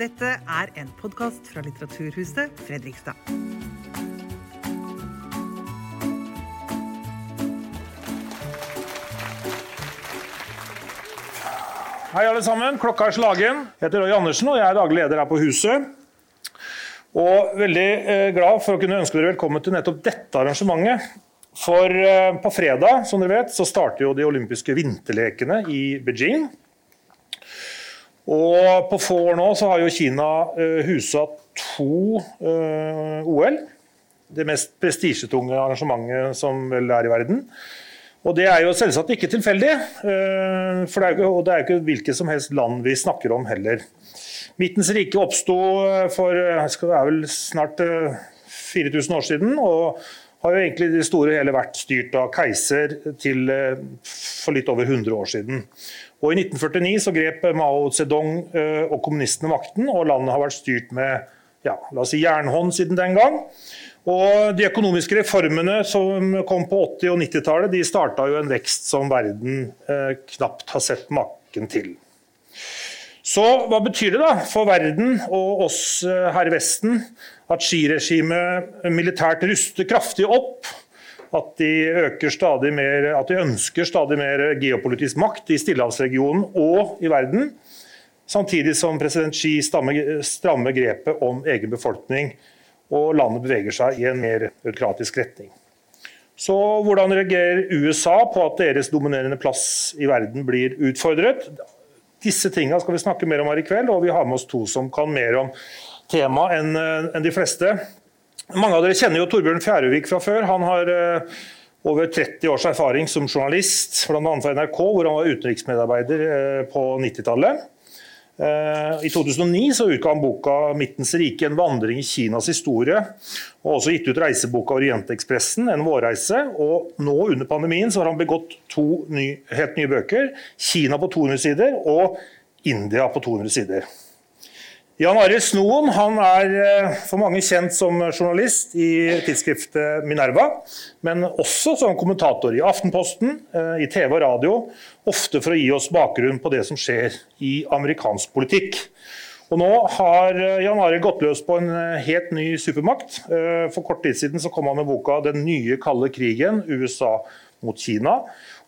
Dette er en podkast fra Litteraturhuset Fredrikstad. Hei, alle sammen. Klokka er slagen. Jeg heter Roy Andersen, og jeg er daglig leder her på huset. Og veldig eh, glad for å kunne ønske dere velkommen til nettopp dette arrangementet. For eh, på fredag som dere vet, så starter jo de olympiske vinterlekene i Beijing. Og på få år nå så har jo Kina uh, husa to eh, OL. Det mest prestisjetunge arrangementet som vel er i verden. Og Det er jo selvsagt ikke tilfeldig, eh, for det er jo, og det er jo ikke hvilket som helst land vi snakker om heller. Midtens rike oppsto for det er vel snart 4000 år siden, og har jo egentlig det store hele vært styrt av keiser til for litt over 100 år siden. Og I 1949 så grep Mao Zedong og kommunistene makten, og landet har vært styrt med ja, la oss si jernhånd siden den gang. Og De økonomiske reformene som kom på 80- og 90-tallet, de starta jo en vekst som verden eh, knapt har sett maken til. Så hva betyr det da for verden og oss eh, her i Vesten at skiregimet militært ruster kraftig opp? At de, mer, at de ønsker stadig mer geopolitisk makt i Stillehavsregionen og i verden? Samtidig som president Xi strammer grepet om egen befolkning og landet beveger seg i en mer autokratisk retning. Så hvordan reagerer USA på at deres dominerende plass i verden blir utfordret? Disse tingene skal vi snakke mer om her i kveld, og vi har med oss to som kan mer om temaet enn de fleste. Mange av dere kjenner jo Torbjørn Fjærøvik fra før. Han har eh, over 30 års erfaring som journalist, bl.a. for NRK, hvor han var utenriksmedarbeider eh, på 90-tallet. Eh, I 2009 så utga han boka 'Midtens rike en vandring i Kinas historie'. Og også gitt ut reiseboka 'Orientekspressen en vårreise'. Og nå under pandemien så har han begått to ny, helt nye bøker. 'Kina på 200 sider' og 'India på 200 sider'. Jan Arild Snoen han er eh, for mange kjent som journalist i tidsskriftet Minerva, men også som kommentator i Aftenposten, eh, i TV og radio, ofte for å gi oss bakgrunn på det som skjer i amerikansk politikk. Og Nå har eh, Jan Arild gått løs på en helt ny supermakt. For kort tid siden så kom han med boka 'Den nye kalde krigen USA mot Kina'.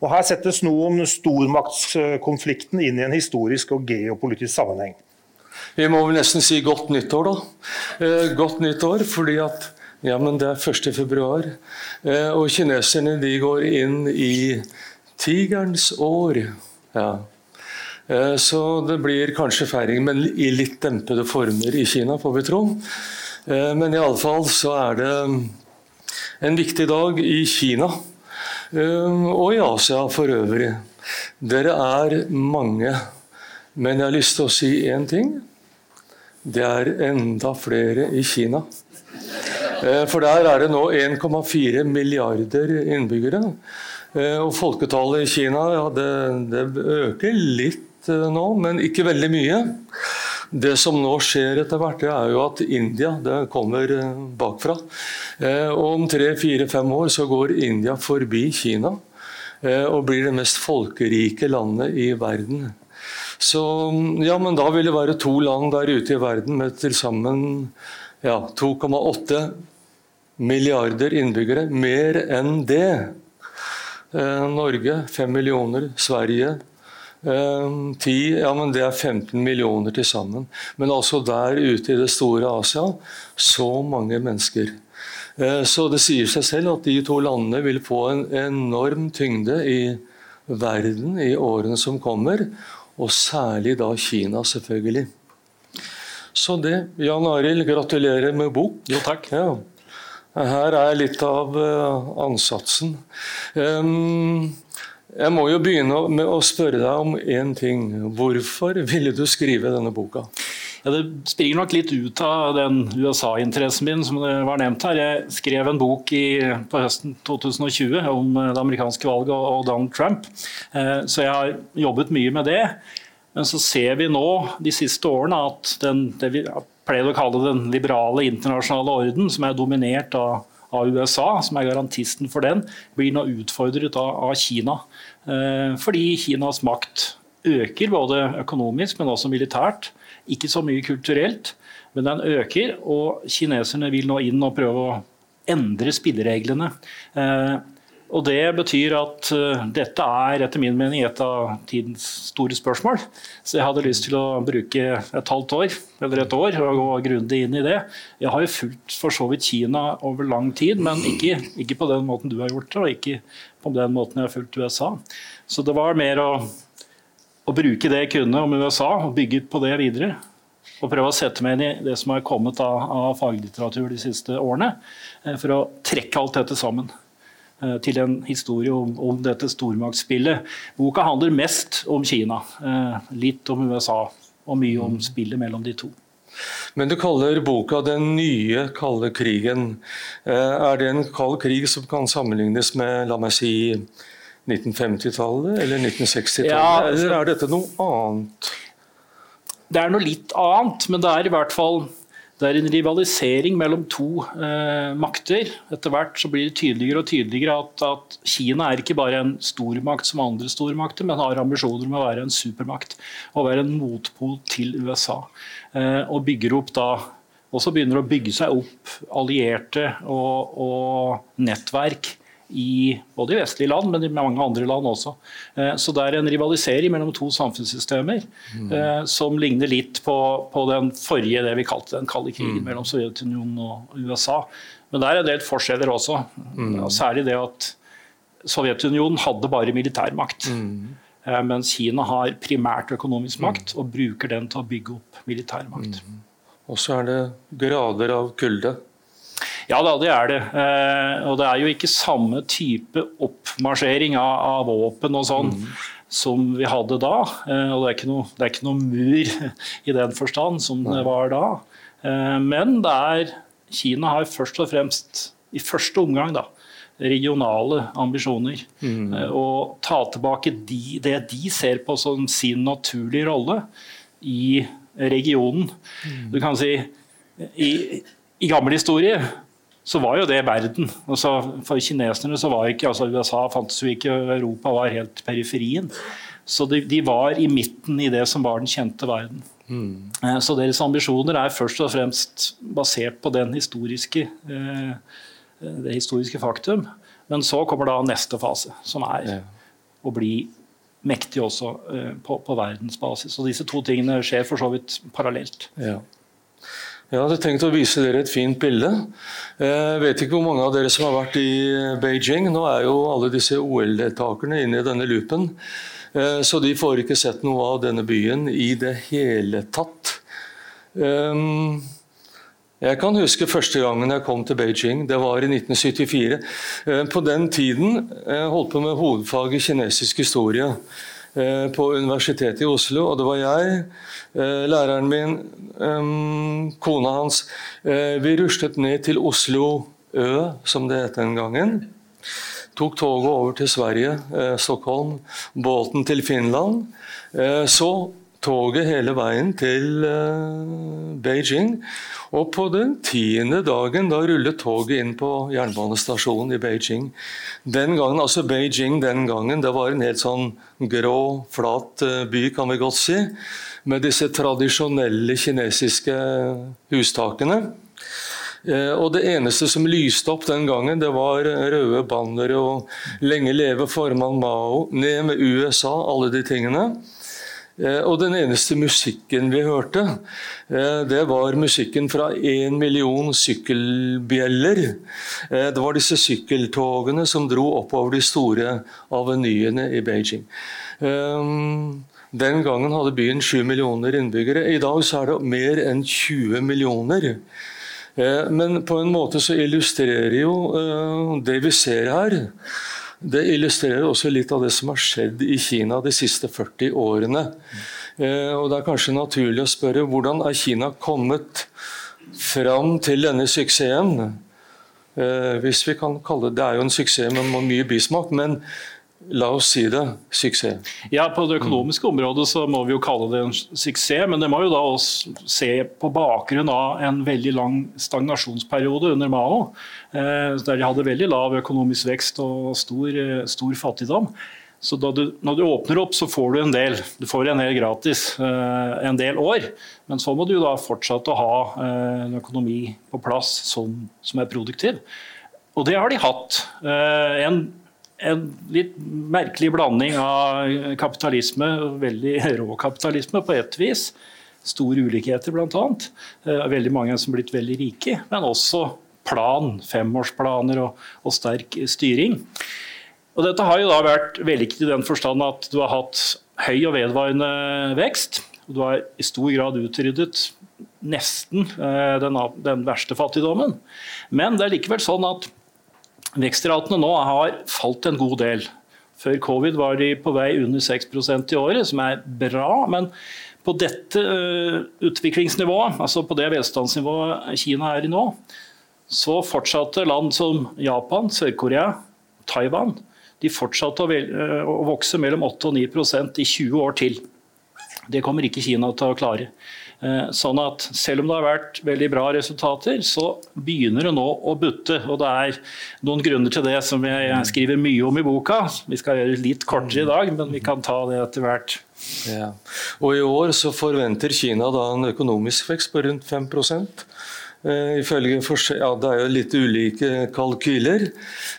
Og Her settes noen stormaktskonflikten inn i en historisk og geopolitisk sammenheng. Vi må vel nesten si godt nyttår, da. Eh, godt nyttår fordi at ja, men det er 1. februar. Eh, og kineserne de går inn i tigerens år. Ja. Eh, så det blir kanskje feiring, men i litt dempede former i Kina, får vi tro. Eh, men i alle fall så er det en viktig dag i Kina. Eh, og i Asia for øvrig. Dere er mange. Men jeg har lyst til å si én ting. Det er enda flere i Kina. For der er det nå 1,4 milliarder innbyggere. Eh, og folketallet i Kina ja, det, det, øker litt eh, nå, men ikke veldig mye. Det som nå skjer etter hvert, det er jo at India det kommer bakfra. Og om tre-fire-fem år så går India forbi Kina og blir det mest folkerike landet i verden. Så ja, men da vil det være to land der ute i verden med til sammen ja, 2,8 milliarder innbyggere. Mer enn det. Eh, Norge 5 millioner. Sverige eh, 10, ja, men det er 15 millioner til sammen. Men altså der ute i det store Asia, så mange mennesker. Eh, så det sier seg selv at de to landene vil få en enorm tyngde i verden i årene som kommer. Og særlig da Kina, selvfølgelig. Så det. Jan Arild, gratulerer med bok. Jo, takk. Ja. Her er litt av uh, ansatsen. Jeg må jo begynne med å spørre deg om én ting. Hvorfor ville du skrive denne boka? Ja, det springer nok litt ut av den USA-interessen min som det var nevnt her. Jeg skrev en bok i, på høsten 2020 om det amerikanske valget og Donald Trump. Eh, så jeg har jobbet mye med det. Men så ser vi nå de siste årene at den, det vi pleier å kalle den liberale internasjonale orden, som er dominert av, av USA, som er garantisten for den, blir nå utfordret av, av Kina. Eh, fordi Kinas makt øker både økonomisk, men også militært Ikke så mye kulturelt, men den øker. Og kineserne vil nå inn og prøve å endre spillereglene. Eh, og Det betyr at uh, dette er etter min mening et av tidens store spørsmål. Så jeg hadde lyst til å bruke et halvt år eller et år og gå grundig inn i det. Jeg har jo fulgt for så vidt Kina over lang tid, men ikke, ikke, på den måten du har gjort det, og ikke på den måten jeg har fulgt USA. Så det var mer å, å bruke det jeg kunne om USA og bygge på det videre. Og prøve å sette meg inn i det som har kommet av, av faglitteratur de siste årene, eh, for å trekke alt dette sammen. Eh, til en historie om, om, dette stormaktsspillet. Boka handler mest om Kina, eh, litt om USA og mye om spillet mellom de to. Men du kaller boka 'Den nye kalde krigen'. Eh, er det en kald krig som kan sammenlignes med la meg si, 1950-tallet eller 1960-tallet, ja, altså, eller er dette noe annet? Det er noe litt annet, men det er i hvert fall det er en rivalisering mellom to eh, makter. Etter hvert så blir det tydeligere og tydeligere at, at, Kina er ikke bare en stormakt som andre stormakter, men har ambisjoner om å være en supermakt og være en motpol til USA. Eh, og bygger opp da også begynner å bygge seg opp allierte og, og nettverk i både i vestlige land, men i mange andre land også. Eh, så det er en rivalisering mellom to samfunnssystemer mm. som ligner litt på, på, den forrige, det vi kalte den kalde krigen mm. mellom Sovjetunionen og USA. Men det er en del forskjeller også. Mm. Særlig det at Sovjetunionen hadde bare militærmakt. Mm. Eh, mens Kina har primært økonomisk mm. makt og bruker den til å bygge opp militærmakt. Mm. Og så er det grader av kulde. Ja da, det er det. Eh, og det er jo ikke samme type oppmarsjering av, av våpen og sånn mm. som vi hadde da. Eh, og det er, noe, det er, ikke noe, mur i den forstand som Nei. det var da. Eh, men det er Kina har først og fremst, i første omgang, da, regionale ambisjoner. Mm. Og ta tilbake de, det de ser på som sin naturlige rolle i regionen. Mm. Du kan si i, i gammel historie så var jo det verden. Altså, for kineserne så var ikke altså USA fantes jo ikke, Europa var helt periferien. Så de, de, var i midten i det som var den kjente verden. Mm. Så deres ambisjoner er først og fremst basert på den historiske, eh, det historiske faktum. Men så kommer da neste fase, som er ja. å bli mektig også eh, på, på verdensbasis. Og disse to tingene skjer for så vidt parallelt. Ja. Jeg hadde tenkt å vise dere et fint bilde. Jeg vet ikke hvor mange av dere som har vært i Beijing. Nå er jo alle disse OL-deltakerne inne i denne loopen, eh, så de får ikke sett noe av denne byen i det hele tatt. Eh, jeg kan huske første gangen jeg kom til Beijing. Det var i 1974. Eh, på den tiden jeg holdt på med hovedfag i kinesisk historie. Eh, på Universitetet i Oslo. Og det var jeg, eh, læreren min, kona hans. Eh, vi ruslet ned til Oslo Ø, som det het den gangen. Tok toget over til Sverige, Stockholm, båten til Finland. Så toget hele veien til Beijing. Og på den tiende dagen da rullet toget inn på jernbanestasjonen i Beijing. Den gangen, altså Beijing den gangen, det var en helt sånn grå, flat eh, by, kan vi godt si. Med disse tradisjonelle kinesiske hustakene. Eh, og det eneste som lyste opp den gangen, det var røde bannere og 'Lenge leve formann Mao', 'Ned med USA', alle de tingene. Eh, og den eneste musikken vi hørte, eh, det var musikken fra én million sykkelbjeller. Eh, det var disse sykkeltogene som dro oppover de store avenyene i Beijing. Den gangen hadde byen 7 millioner innbyggere. I dag er det mer enn 20 millioner. Men på en måte så illustrerer jo det vi ser her, det illustrerer også litt av det som har skjedd i Kina de siste 40 årene. Eh, og Det er kanskje naturlig å spørre hvordan er Kina kommet fram til denne suksessen? Eh, hvis vi kan kalle Det det er jo en suksess med mye bismak, men La oss si det suksess. Ja, På det økonomiske området så må vi jo kalle det en suksess. Men det må jo da også se på bakgrunn av en veldig lang stagnasjonsperiode under Mao. Eh, der de hadde veldig lav økonomisk vekst og stor, eh, stor fattigdom. Så du, når du åpner opp, så får du en del. Du får en del gratis eh, en del år. Men så må du da fortsette å ha en økonomi på plass som, som, er produktiv. Og det har de hatt. En, en, litt merkelig blanding av kapitalisme, veldig rå kapitalisme på ett vis. Store ulikheter, bl.a. Eh, veldig mange som er blitt veldig rike. Men også plan, femårsplaner og, og sterk styring. Og dette har jo da vært vellykket i den forstand at du har hatt høy og vedvarende vekst. og Du har i stor grad utryddet nesten eh, den, den, verste fattigdommen. Men det er likevel sånn at vekstratene nå har falt en god del. Før covid var de på vei under 6% i året, som er bra. Men på dette uh, utviklingsnivået, altså på det velstandsnivået Kina er i nå, så fortsatte land som Japan, Sør-Korea, Taiwan de fortsatte å, eh, vokse mellom 8 og 9% i 20 år til. Det kommer ikke Kina til å klare. Eh, sånn at Selv om det har vært veldig bra resultater, så begynner det nå å butte. og Det er noen grunner til det som jeg skriver mye om i boka. Vi skal gjøre det litt kortere i dag, men vi kan ta det etter hvert. Ja. Og I år så forventer Kina da en økonomisk vekst på rundt 5 Eh, ifølge ja, Det er jo litt ulike kalkyler,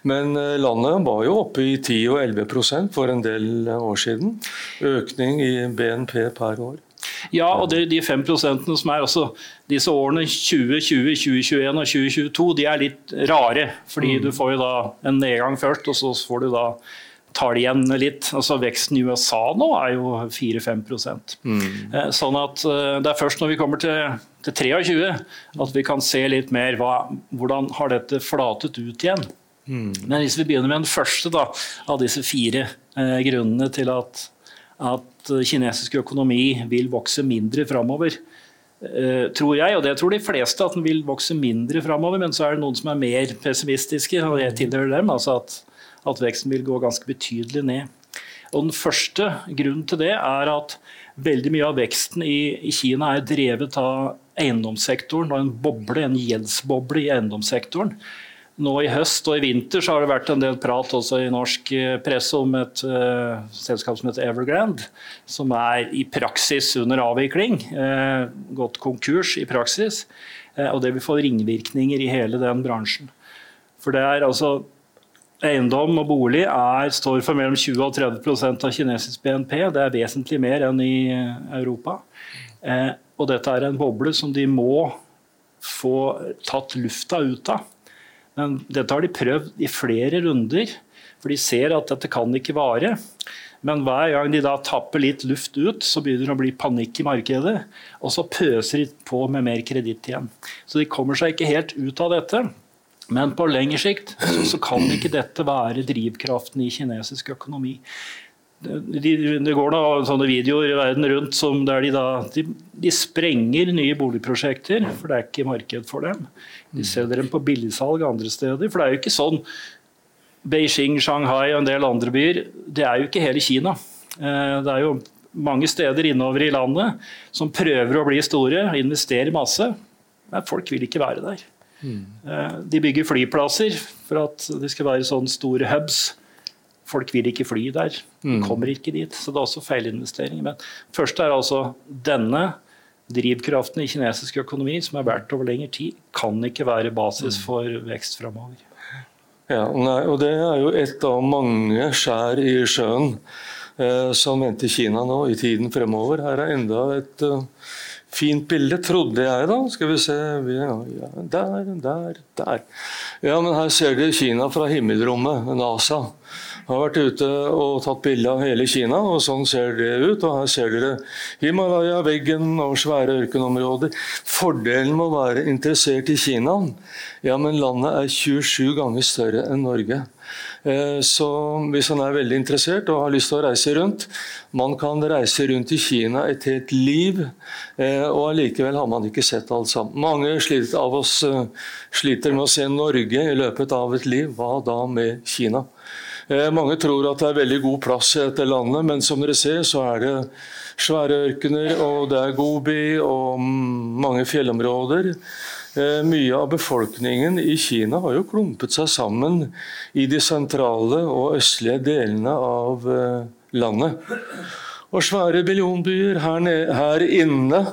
men eh, landet var jo oppe i 10 og 11% for en del år siden. Økning i BNP per år. Ja, og det, de 5% som er også disse årene 2020, 2021 og 2022, de er litt rare. Fordi mm. du får jo da en nedgang først, og så får du da tar det igjen litt. Altså Veksten i USA nå er jo 4-5 mm. Eh, sånn at eh, Det er først når vi kommer til, til 23 at vi kan se litt mer hva, hvordan har dette flatet ut igjen. Mm. Men hvis vi begynner med den første da, av disse fire eh, grunnene til at, at kinesisk økonomi vil vokse mindre framover, eh, tror jeg, og det tror de fleste, at den vil vokse mindre framover. Men så er det noen som er mer pessimistiske, og jeg tilhører dem. altså at at veksten vil gå ganske betydelig ned. Og Den første grunnen til det er at veldig mye av veksten i, i Kina er drevet av eiendomssektoren og en boble, en gjeldsboble i eiendomssektoren. Nå i høst og i vinter så har det vært en del prat også i norsk eh, presse om et uh, selskap som heter Evergrande, som er i praksis under avvikling. Uh, gått konkurs i praksis. Uh, og det vil få ringvirkninger i hele den bransjen. For det er altså Eiendom og bolig er, står for mellom 20 og 30% av kinesisk BNP. Det er vesentlig mer enn i Europa. Og dette er en boble som de må få tatt lufta ut av. Men dette har de prøvd i flere runder, for de ser at dette kan ikke vare. Men hver gang de da tapper litt luft ut, så begynner det å bli panikk i markedet. Og så pøser de på med mer kreditt igjen. Så de kommer seg ikke helt ut av dette. Men på lengre sikt så, kan ikke dette være drivkraften i kinesisk økonomi. Det, de, går da sånne videoer i verden rundt som der de, da, de, de, sprenger nye boligprosjekter, for det er ikke marked for dem. De selger dem på billigsalg andre steder. For det er jo ikke sånn Beijing, Shanghai og en del andre byer, det er jo ikke hele Kina. Eh, det er jo mange steder innover i landet som prøver å bli store, investerer masse. Men folk vil ikke være der. Mm. De bygger flyplasser for at det skal være sånne store hubs. Folk vil ikke fly der. De mm. kommer ikke dit. Så det er også feilinvesteringer. Men først er altså denne drivkraften i kinesisk økonomi, som er verdt over lengre tid, kan ikke være basis mm. for vekst framover. Ja, nei, og det er jo et av mange skjær i sjøen eh, som venter Kina nå i tiden fremover. Her er enda et uh, Fint bilde, trodde jeg da. Skal vi se ja, Der, der, der. Ja, men her ser dere Kina fra himmelrommet, NASA. Har vært ute og tatt bilde av hele Kina, og sånn ser det ut. Og her ser dere Himalaya, veggen og svære ørkenområder. Fordelen med å være interessert i Kina, ja, men landet er 27 ganger større enn Norge. Eh, så hvis man er veldig interessert og har lyst til å reise rundt Man kan reise rundt i Kina et helt liv, eh, og allikevel har man ikke sett alt sammen. Mange av oss eh, sliter med å se Norge i løpet av et liv. Hva da med Kina? Mange tror at det er veldig god plass i dette landet, men som dere ser, så er det svære ørkener, og det er Gobi og mange fjellområder. Eh, mye av befolkningen i Kina har jo klumpet seg sammen i de sentrale og østlige delene av eh, landet. Og svære billionbyer her, her inne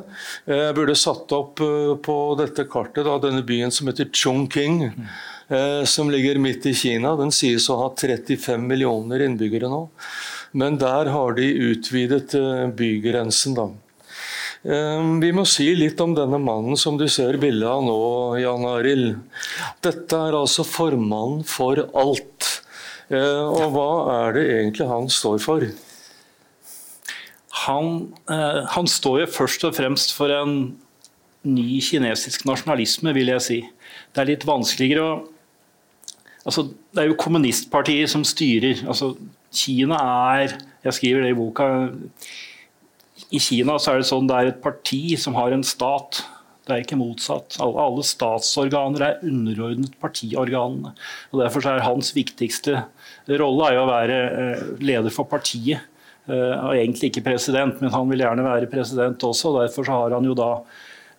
Jeg burde satt opp eh, på dette kartet da, denne byen som heter Chongqing, eh, som ligger midt i Kina. Den sies å ha 35 millioner innbyggere nå. Men der har de utvidet eh, bygrensen, da. Ehm, vi må si litt om denne mannen som du ser bildet av nå, Jan Arild. Dette er altså formannen for alt. Og hva er det egentlig han står for? Han, eh, han står jo først og fremst for en ny kinesisk nasjonalisme, vil jeg si. Det er litt vanskeligere å altså, Det er jo kommunistpartiet som styrer. Altså, Kina er Jeg skriver det i boka i Kina så er det sånn det er et parti som har en stat. Det er ikke motsatt. Alle, statsorganer er underordnet partiorganene. og Derfor er hans viktigste rolle å være eh, leder for partiet. Eh, og egentlig ikke president, men han vil gjerne være president også. og Derfor har han jo da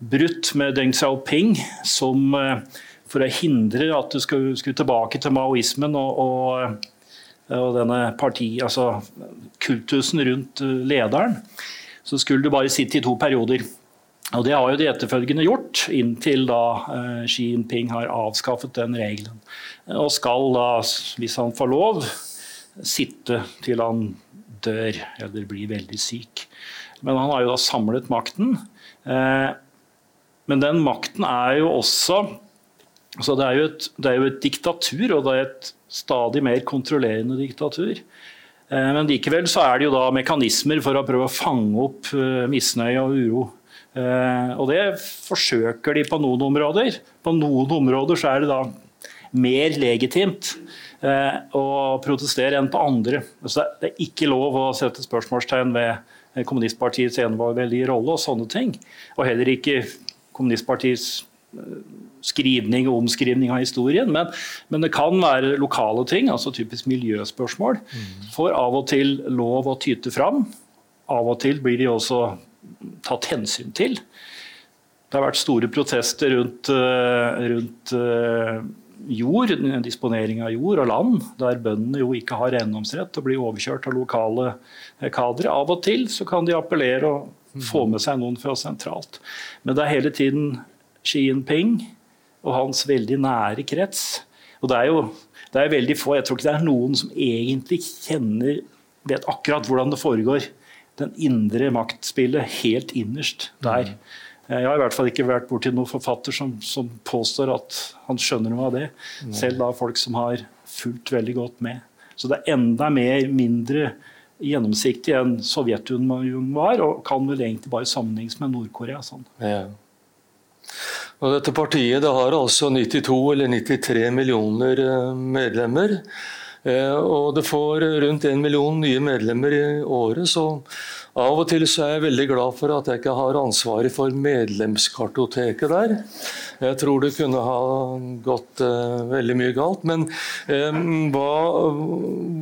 brutt med Deng Xiaoping som, eh, for å hindre at du skulle, skulle tilbake til maoismen og, og, og denne parti, altså kultusen rundt lederen så skulle du bare sitte i to perioder. Og Det har jo de etterfølgende gjort, inntil da eh, Xi Jinping har avskaffet den regelen. Og skal da, hvis han får lov, sitte til han dør eller blir veldig syk. Men han har jo da samlet makten. Eh, men den makten er jo også altså det, er jo et, det er jo et diktatur, og det er et stadig mer kontrollerende diktatur. Eh, men likevel så er det jo da mekanismer for å prøve å fange opp eh, misnøye og uro. Eh, og det forsøker de på noen områder. På noen områder så er det da mer legitimt å protestere enn på andre. Så det er ikke lov å sette spørsmålstegn ved kommunistpartiets eneveldige rolle og sånne ting. Og heller ikke kommunistpartiets skrivning og omskrivning av historien, men, men, det kan være lokale ting, altså typisk miljøspørsmål, får av og til lov å tyte fram. Av og til blir de også tatt hensyn til. Det har vært store protester rundt, eh, rundt eh, jord, disponering av jord og land, der bøndene jo ikke har eiendomsrett og blir overkjørt av lokale eh, kadre. Av og til så kan de appellere og få med seg noen fra sentralt. Men det er hele tiden Xi Jinping og hans veldig nære krets. Og det er jo det er veldig få, jeg tror ikke det er noen som egentlig kjenner vet akkurat hvordan det foregår. Den indre maktspillet helt innerst der. Jeg har i hvert fall ikke vært borti noen forfatter som, som, påstår at han skjønner noe av det. Selv da folk som har fulgt veldig godt med. Så det er enda mer, mindre gjennomsiktig enn Sovjetunionen var, og kan vel egentlig bare sammenlignes med Nord-Korea. Sånn. Ja. Og dette partiet det har altså 92 eller 93 millioner eh, medlemmer. Eh, og det får rundt en million nye medlemmer i året, så av og til så er jeg veldig glad for at jeg ikke har ansvaret for medlemskartoteket der. Jeg tror det kunne ha gått uh, veldig mye galt. Men um, hva,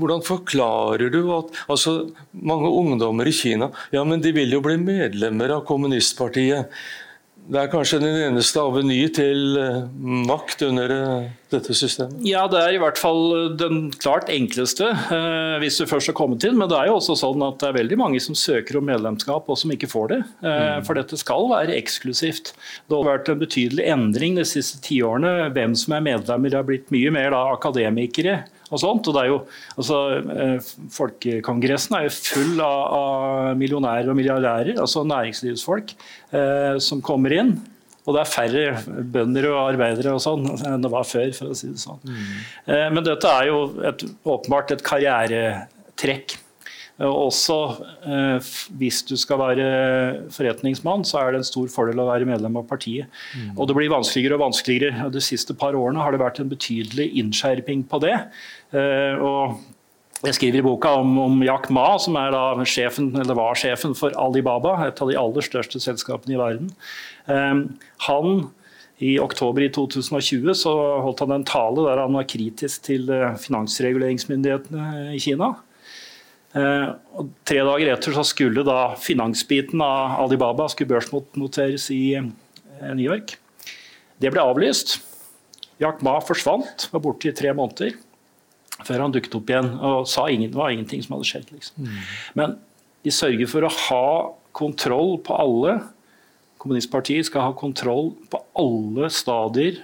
hvordan forklarer du at altså, mange ungdommer i Kina ja, men de vil jo bli medlemmer av kommunistpartiet. Det er kanskje den eneste aveny til eh, makt under eh, dette systemet? Ja, det er i hvert fall den klart enkleste, eh, hvis du først har kommet inn. Men det er jo også sånn at det er veldig mange som søker om medlemskap og som ikke får det. Mm. For dette skal være eksklusivt. Det har vært en betydelig endring de siste tiårene. Hvem som er medlemmer, det har blitt mye mer da, akademikere og sånt. Og det er jo, altså, eh, Folkekongressen er jo full av, av millionærer og milliardærer, altså næringslivsfolk, eh, som kommer inn. Og det er færre bønder og arbeidere og sånn enn det var før. for å si det sånn. Mm. Eh, men dette er jo et, åpenbart et karrieretrekk. Og også eh, hvis du skal være forretningsmann, så er det en stor fordel å være medlem av partiet. Mm. Og det blir vanskeligere og vanskeligere. De siste par årene har det vært en betydelig innskjerping på det. Eh, og jeg skriver i boka om, om Jack Ma, som er da sjefen, eller var sjefen for Alibaba, et av de aller største selskapene i verden. Eh, han i oktober i 2020 så holdt han en tale der han var kritisk til eh, finansreguleringsmyndighetene i Kina. Eh, og tre dager etter så skulle da finansbiten av Alibaba skulle børsnoteres i eh, New York. Det ble avlyst. Jack Ma forsvant, var borte i tre måneder før han dukket opp igjen og sa ingen, det var ingenting som hadde skjedd. Liksom. Mm. Men de sørger for å ha kontroll på alle. Kommunistpartiet skal ha kontroll på alle stadier,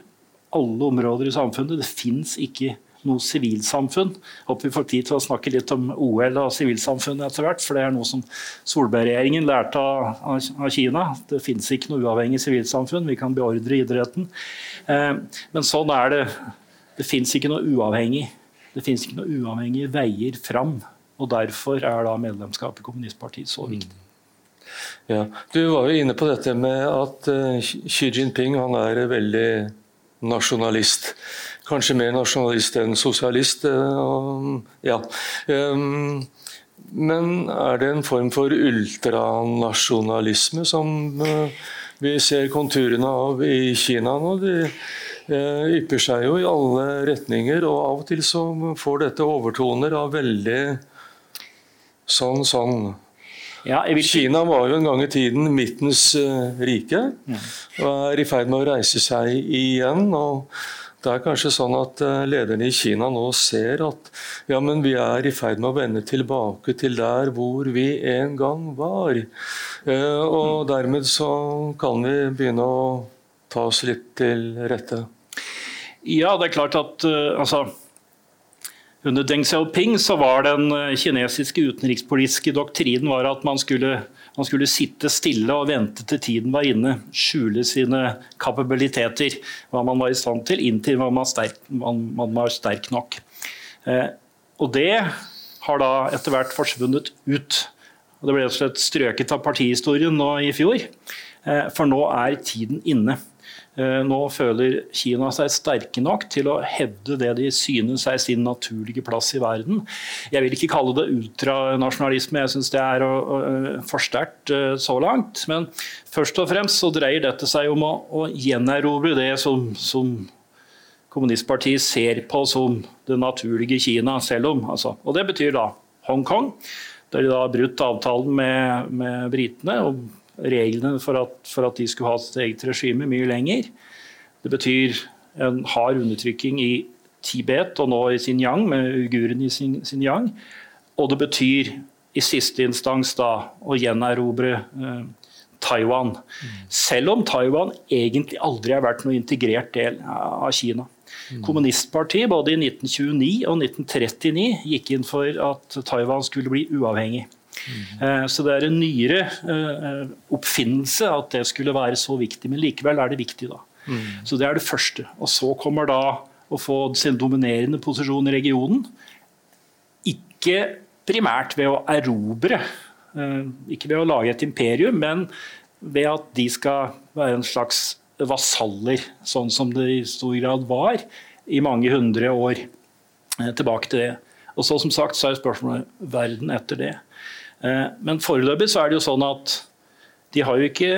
alle områder i samfunnet. Det fins ikke noe sivilsamfunn. Håper vi får tid til å snakke litt om OL og sivilsamfunnet etter hvert, for det er noe som Solberg-regjeringen lærte av, av, Kina. Det finnes ikke noe uavhengig sivilsamfunn, vi kan beordre idretten. Eh, men sånn er det. Det fins ikke noe uavhengig. Det fins ikke noe uavhengige veier fram. Og Derfor er da medlemskap i kommunistpartiet så viktig. Mm. Ja, Du var jo inne på dette med at uh, Xi Jinping han er veldig nasjonalist. Kanskje mer nasjonalist enn sosialist. Uh, ja. Um, men er det en form for ultranasjonalisme som uh, vi ser konturene av i Kina nå? De, Eh, ypper seg jo i alle retninger, og av og til så får dette overtoner av veldig sånn sånn. Ja, vil... Kina var jo en gang i tiden midtens rike, og er i ferd med å reise seg igjen. og det er kanskje sånn at uh, lederne i Kina nå ser at ja, men vi er i ferd med å vende tilbake til der hvor vi en gang var. Uh, og dermed så kan vi begynne å ta oss litt til rette. Ja, det er klart at uh, altså, under Deng Xiaoping så var den kinesiske utenrikspolitiske doktrinen var at man skulle, man skulle, sitte stille og vente til tiden var inne. Skjule sine kapabiliteter, hva man var i stand til, inntil man var sterk, man, man var sterk nok. Eh, og det har da etter hvert forsvunnet ut. Og det ble slett strøket av partihistorien nå i fjor. For nå er tiden inne. Eh, nå føler Kina seg sterke nok til å hevde det de synes er sin naturlige plass i verden. Jeg vil ikke kalle det ultranasjonalisme, jeg syns det er for sterkt eh, så langt. Men først og fremst så dreier dette seg om å, å gjenerobre det som, som kommunistpartiet ser på som det naturlige Kina, selv om. Altså. Og det betyr da Hongkong, der de da har brutt avtalen med, med britene. og reglene for at, for at de skulle ha sitt eget regime mye lenger. Det betyr en hard undertrykking i Tibet og nå i Xinjiang, med uigurene i Xinjiang. Og det betyr i siste instans da å gjenerobre eh, Taiwan. Mm. Selv om Taiwan egentlig aldri har vært noe integrert del av Kina. Mm. Kommunistpartiet både i 1929 og 1939 gikk inn for at Taiwan skulle bli uavhengig. Mm. Så det er en nyere eh, oppfinnelse at det skulle være så viktig, men likevel er det viktig. da. Mm. Så Det er det første. Og Så kommer da å få sin dominerende posisjon i regionen. Ikke primært ved å erobre, eh, ikke ved å lage et imperium, men ved at de skal være en slags vasaller, sånn som det i stor grad var i mange hundre år tilbake til det. Og så som sagt så er spørsmålet verden etter det. Eh, men foreløpig så er det jo sånn at de har jo ikke,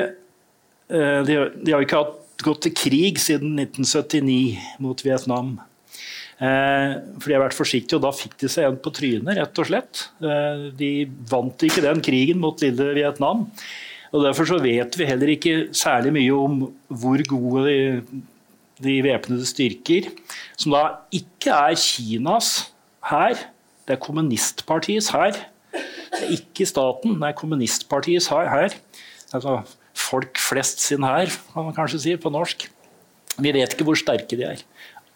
eh, de har, de har ikke gått til krig siden 1979 mot Vietnam. Eh, for de har vært forsiktige, og da fikk de seg en på trynet, rett og slett. De vant ikke den krigen mot lille Vietnam. og Derfor så vet vi heller ikke særlig mye om hvor gode de, de væpnede styrker, som da ikke er Kinas hær, det er kommunistpartiets hær, det er ikke staten, det er kommunistpartiets hær. Altså folk flest sin hær, kan man kanskje si på norsk. Vi vet ikke hvor sterke de er.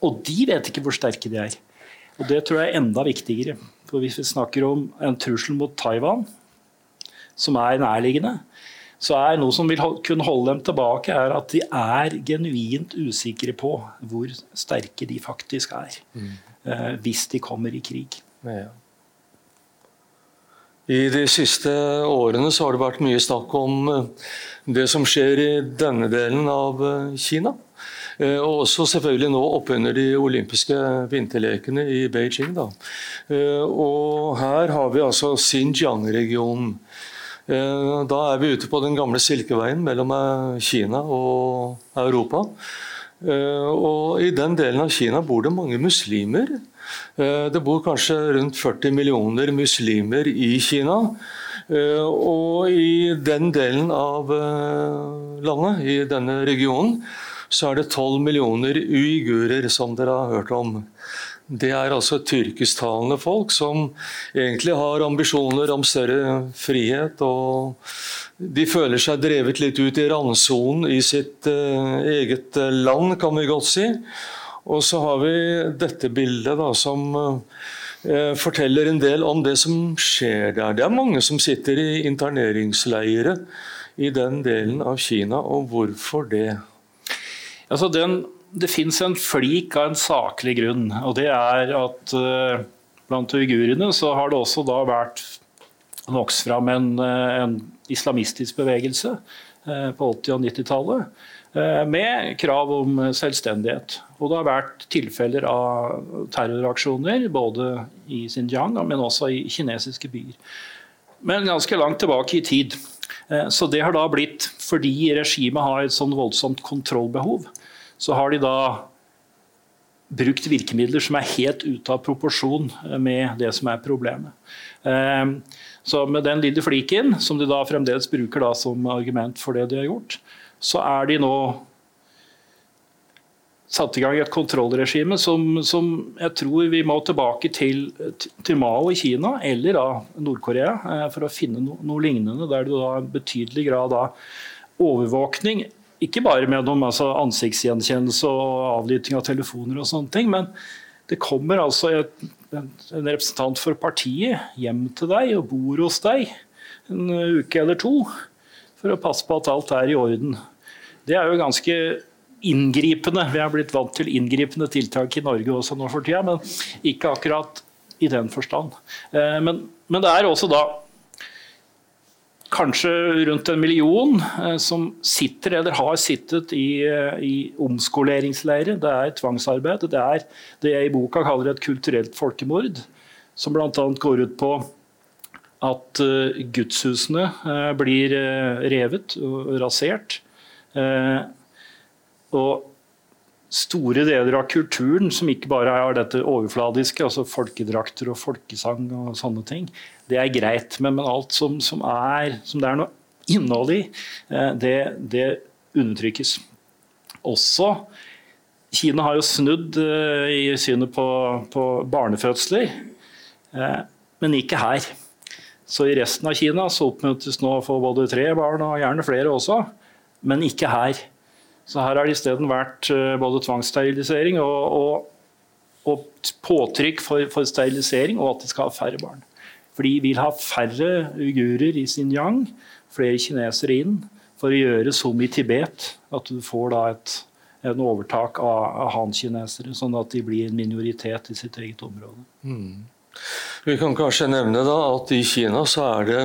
Og de vet ikke hvor sterke de er. Og Det tror jeg er enda viktigere. For Hvis vi snakker om en trussel mot Taiwan, som er nærliggende, så er noe som vil kunne holde dem tilbake, er at de er genuint usikre på hvor sterke de faktisk er. Mm. Eh, hvis de kommer i krig. Ja. I de siste årene så har det vært mye snakk om eh, det som skjer i denne delen av eh, Kina. Eh, og også selvfølgelig nå oppunder de olympiske vinterlekene i Beijing. Da. Og her har vi altså Xinjiang-regionen. Da er vi ute på den gamle silkeveien mellom Kina og Europa. Og i den delen av Kina bor det mange muslimer. Eh, det bor kanskje rundt 40 millioner muslimer i Kina. Eh, og i den delen av eh, landet, i denne regionen, så er det 12 millioner uigurer, som dere har hørt om. Det er altså tyrkisktalende folk som egentlig har ambisjoner om større frihet. og De føler seg drevet litt ut i randsonen i sitt eget land, kan vi godt si. Og så har vi dette bildet da, som uh, forteller en del om det som skjer der. Det er mange som sitter i interneringsleire i den delen av Kina, og hvorfor det? Altså den det fins en flik av en saklig grunn, og det er at uh, blant uigurene så har det også da vært vokst fram en, eh, en islamistisk bevegelse på 80- og 90-tallet uh, med krav om selvstendighet. Og det har vært tilfeller av terroraksjoner både i Xinjiang, men også i kinesiske byer. Men ganske langt tilbake i tid. Så det har da blitt, fordi regimet har et sånn voldsomt kontrollbehov, så har de da brukt virkemidler som er helt ute av proporsjon med det som er problemet. Så med den lille fliken, som de da fremdeles bruker da som argument for det de har gjort, så er de nå satt i gang et kontrollregime som, som, jeg tror vi må tilbake til, til Mao i Kina eller da Nord-Korea eh, for å finne no, noe lignende, der det da betydelig grad av overvåkning ikke bare med noe, altså ansiktsgjenkjennelse og avlytting av telefoner og sånne ting, men det kommer altså et, en, en, representant for partiet hjem til deg og bor hos deg en uke eller to for å passe på at alt er i orden. Det er jo ganske inngripende. Vi er blitt vant til inngripende tiltak i Norge også nå for tida, men ikke akkurat i den forstand. Eh, men, men det er også da kanskje rundt en million eh, som sitter eller har sittet i, eh, i omskoleringsleirer. Det er tvangsarbeid. Det er det jeg i boka kaller et kulturelt folkemord, som bl.a. går ut på at gudshusene blir revet og rasert. Og store deler av kulturen som ikke bare har dette overfladiske, altså folkedrakter og folkesang og sånne ting, det er greit. Men, men alt som, som, er, som, det er noe innhold i, eh, det, det undertrykkes. Også Kina har jo snudd uh, i synet på, på barnefødsler, men ikke her. Så i resten av Kina så oppmuntres nå å få både tre barn og gjerne flere også, men ikke her. Så her har det isteden vært uh, både tvangssterilisering og, og, og påtrykk for, for, sterilisering, og at de skal ha færre barn. For de vil ha færre uigurer i Xinjiang, flere kinesere inn, for å gjøre som i Tibet, at du får da et, en overtak av, av han-kinesere, sånn at de blir en minoritet i sitt eget område. Mm. Vi kan kanskje nevne da at i Kina så er det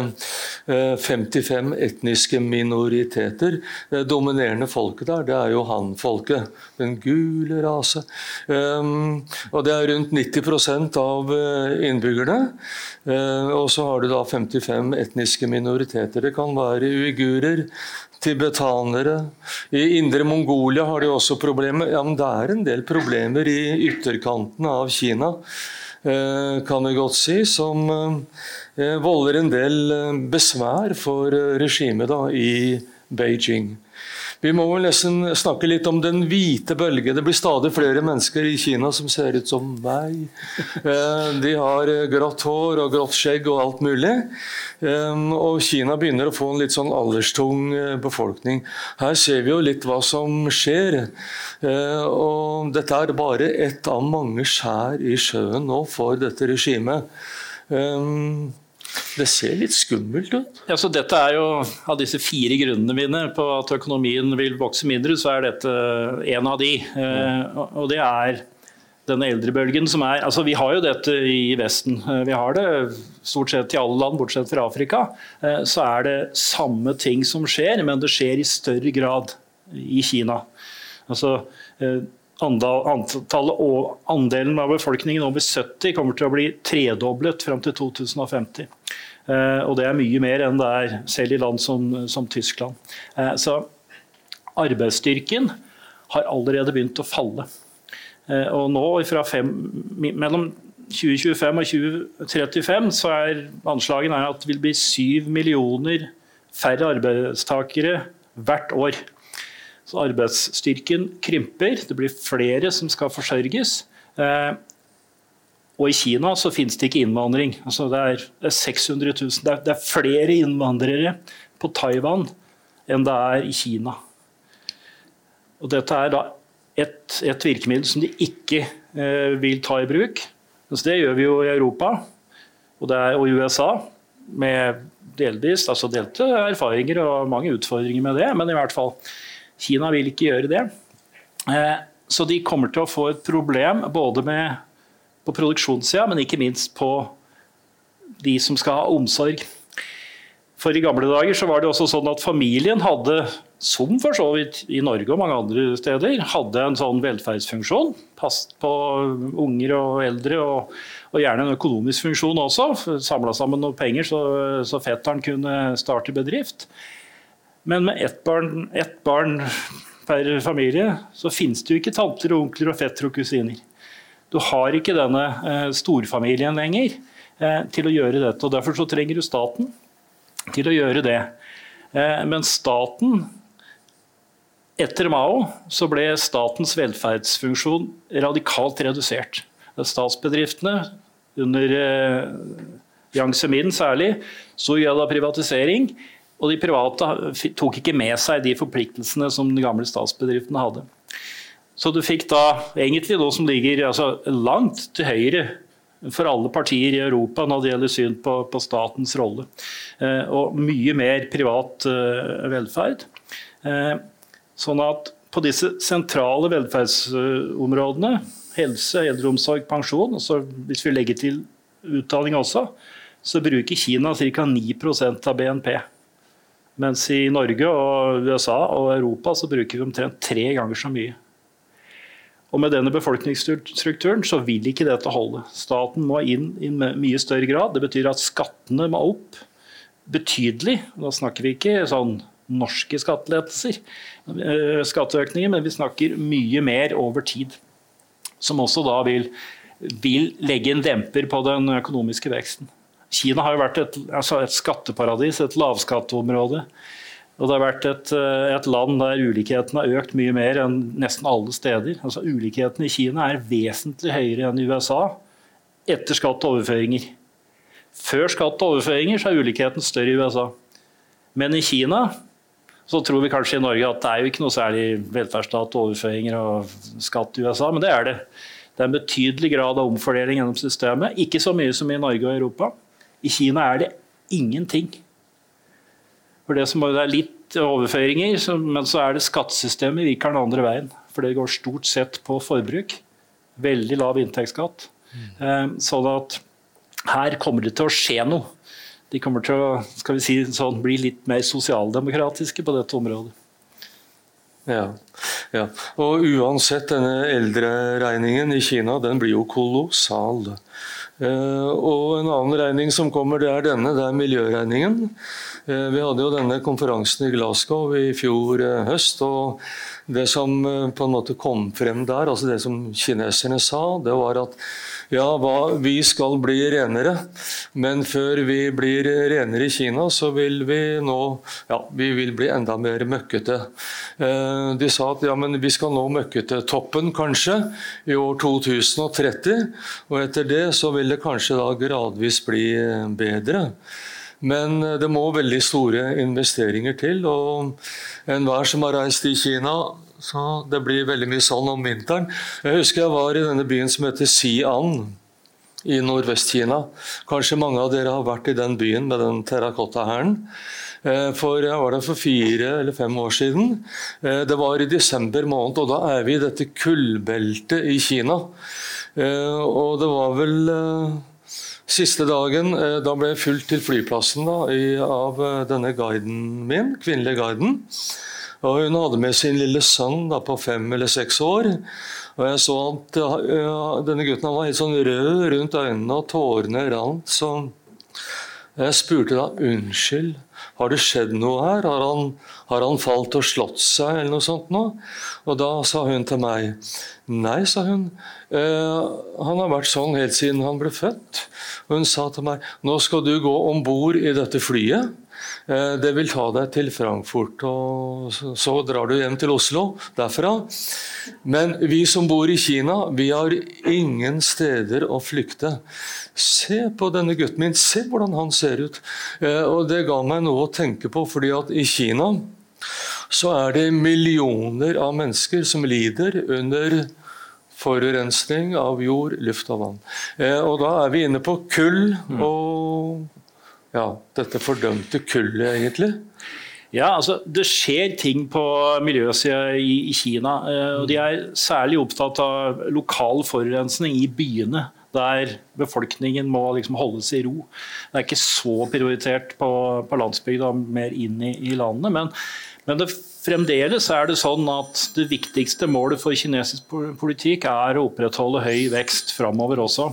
55 eh, etniske minoriteter. Det dominerende folket der, det er jo han-folket. Den gule rase. Um, og det er rundt 90 av eh, innbyggerne. Uh, og så har du da 55 etniske minoriteter. Det kan være uigurer, tibetanere. I indre Mongolia har de også problemer. Ja, men det er en del problemer i ytterkantene av Kina. Eh, kan vi godt si, som eh, volder en del eh, besvær for regimet i Beijing. Vi må vel nesten snakke litt om den hvite bølge. Det blir stadig flere mennesker i Kina som ser ut som meg. De har grått hår og grått skjegg og alt mulig. Og Kina begynner å få en litt sånn alderstung befolkning. Her ser vi jo litt hva som skjer. Og dette er bare ett av mange skjær i sjøen nå for dette regimet. Det ser litt skummelt ut. Ja, så dette er jo Av disse fire grunnene mine på at økonomien vil vokse mindre, så er dette en av de. Eh, og det er denne eldrebølgen som er altså Vi har jo dette i Vesten. Eh, vi har det stort sett i alle land, bortsett fra Afrika. Eh, så er det samme ting som skjer, men det skjer i større grad i Kina. Altså Antallet og andelen av befolkningen over 70 kommer til å bli tredoblet fram til 2050. Eh, og det er mye mer enn det er selv i land som, som Tyskland. Eh, så arbeidsstyrken har allerede begynt å falle. Eh, og nå fem, mellom 2025 og 2035 så er anslagene at det vil bli 7 millioner færre arbeidstakere hvert år. Så arbeidsstyrken krymper, det blir flere som skal forsørges. Eh, og i Kina så finnes det ikke innvandring. Altså det, er, 600 000. Det er, er flere innvandrere på Taiwan enn det er i Kina. Og dette er da et, et virkemiddel som de ikke eh, vil ta i bruk. Altså det gjør vi jo i Europa og, er, og USA med delvis altså delte erfaringer og mange utfordringer med det, men i hvert fall Kina vil ikke gjøre det. Eh, så de kommer til å få et problem både med på produksjonssida, men ikke minst på de som skal ha omsorg. For i gamle dager så var det også sånn at familien hadde, som for så vidt i Norge og mange andre steder, hadde en sånn velferdsfunksjon. Passet på unger og eldre, og, og gjerne en økonomisk funksjon også. Samla sammen noen penger så, så fetteren kunne starte bedrift. Men med ett barn, ett barn per familie, så finnes det jo ikke tanter og onkler og fettere og kusiner. Du har ikke denne eh, storfamilien lenger eh, til å gjøre dette. og Derfor så trenger du staten til å gjøre det. Eh, men staten Etter Mao så ble statens velferdsfunksjon radikalt redusert. Statsbedriftene, under Yang Zemin særlig, så grad av privatisering. Og de private tok ikke med seg de forpliktelsene som de gamle statsbedriftene hadde. Så du fikk da egentlig noe som ligger altså, langt til høyre for alle partier i Europa når det gjelder syn på, på statens rolle. Eh, og mye mer privat eh, velferd. Eh, sånn at på disse sentrale velferdsområdene, helse, eldreomsorg, pensjon, og hvis vi legger til utdanning også, så bruker Kina ca. 9% av BNP. Mens i Norge, og USA og Europa så bruker vi omtrent tre ganger så mye. Og Med denne befolkningsstrukturen så vil ikke dette holde. Staten må inn i mye større grad. Det betyr at skattene må opp betydelig. Da snakker vi ikke sånn norske skattelettelser, eh, skatteøkninger, men vi snakker mye mer over tid. Som også da vil, vil legge en demper på den økonomiske veksten. Kina har jo vært et, altså et skatteparadis, et lavskatteområde. Og det har vært et, eh, et, land der ulikheten har økt mye mer enn nesten alle steder. Altså Ulikheten i Kina er vesentlig høyere enn i USA etter skatt og overføringer. Før skatt og overføringer så er ulikheten større i USA. Men i Kina så tror vi kanskje i Norge at det er jo ikke noe særlig velferdsstat, overføringer og skatt i USA, men det er det. Det er en betydelig grad av omfordeling gjennom systemet. Ikke så mye som i Norge og Europa. I Kina er det ingenting. For det som er litt overføringer, men så er det skattesystemet virker den andre veien. For det går stort sett på forbruk. Veldig lav inntektsskatt. Mm. Sånn at her kommer det til å skje noe. De kommer til å skal vi si, sånn, bli litt mer sosialdemokratiske på dette området. Ja, ja. Og uansett, denne eldreregningen i Kina den blir jo kolossal. Eh, og en annen regning som kommer, det er denne. Det er miljøregningen. Eh, vi hadde jo denne konferansen i Glasgow i fjor eh, høst. og Det som på en måte kom frem der, altså det som kineserne sa, det var at ja, hva, vi skal bli renere, men før vi blir renere i Kina, så vil vi nå ja, vi vil bli enda mer møkkete. De sa at ja, men vi skal nå møkkete-toppen kanskje i år 2030, og etter det så vil det kanskje da gradvis bli bedre. Men det må veldig store investeringer til. og Enhver som har reist i Kina, så det blir veldig mye sånn om vinteren. Jeg husker jeg var i denne byen som heter Xi'an i Nordvest-Kina. Kanskje mange av dere har vært i den byen med den terrakottahæren. Eh, for jeg var der for fire eller fem år siden. Eh, det var i desember måned, og da er vi i dette kullbeltet i Kina. Eh, og det var vel Siste dagen da ble jeg fulgt til flyplassen da, av denne guiden min, kvinnelige guiden. Og hun hadde med sin lille sønn da, på fem eller seks år. Og jeg så at ja, denne gutten var helt sånn rød rundt øynene, og tårene rant. Så jeg spurte da unnskyld, Har det skjedd noe her? Har han, har han falt og slått seg, eller noe sånt nå? Og da sa hun til meg Nei, sa hun. Eh, han har vært sånn helt siden han ble født. Og hun sa til meg Nå skal du gå om bord i dette flyet. Eh, det vil ta deg til Frankfurt, og så drar du hjem til Oslo derfra. Men vi som bor i Kina, vi har ingen steder å flykte. Se på denne gutten min, se hvordan han ser ut. Eh, og det ga meg noe å tenke på, fordi at i Kina så er det millioner av mennesker som lider under forurensning av jord, luft og vann. Eh, og da er vi inne på kull og ja, dette fordømte kullet, egentlig? Ja, altså Det skjer ting på miljøsida i, i, Kina. Eh, og De er særlig opptatt av lokal forurensning i byene. Der befolkningen må liksom holdes i ro. Det er ikke så prioritert på, på landsbygda, mer inn i, i landet. Men, men det, fremdeles er det sånn at det viktigste målet for kinesisk politikk er å opprettholde høy vekst framover også.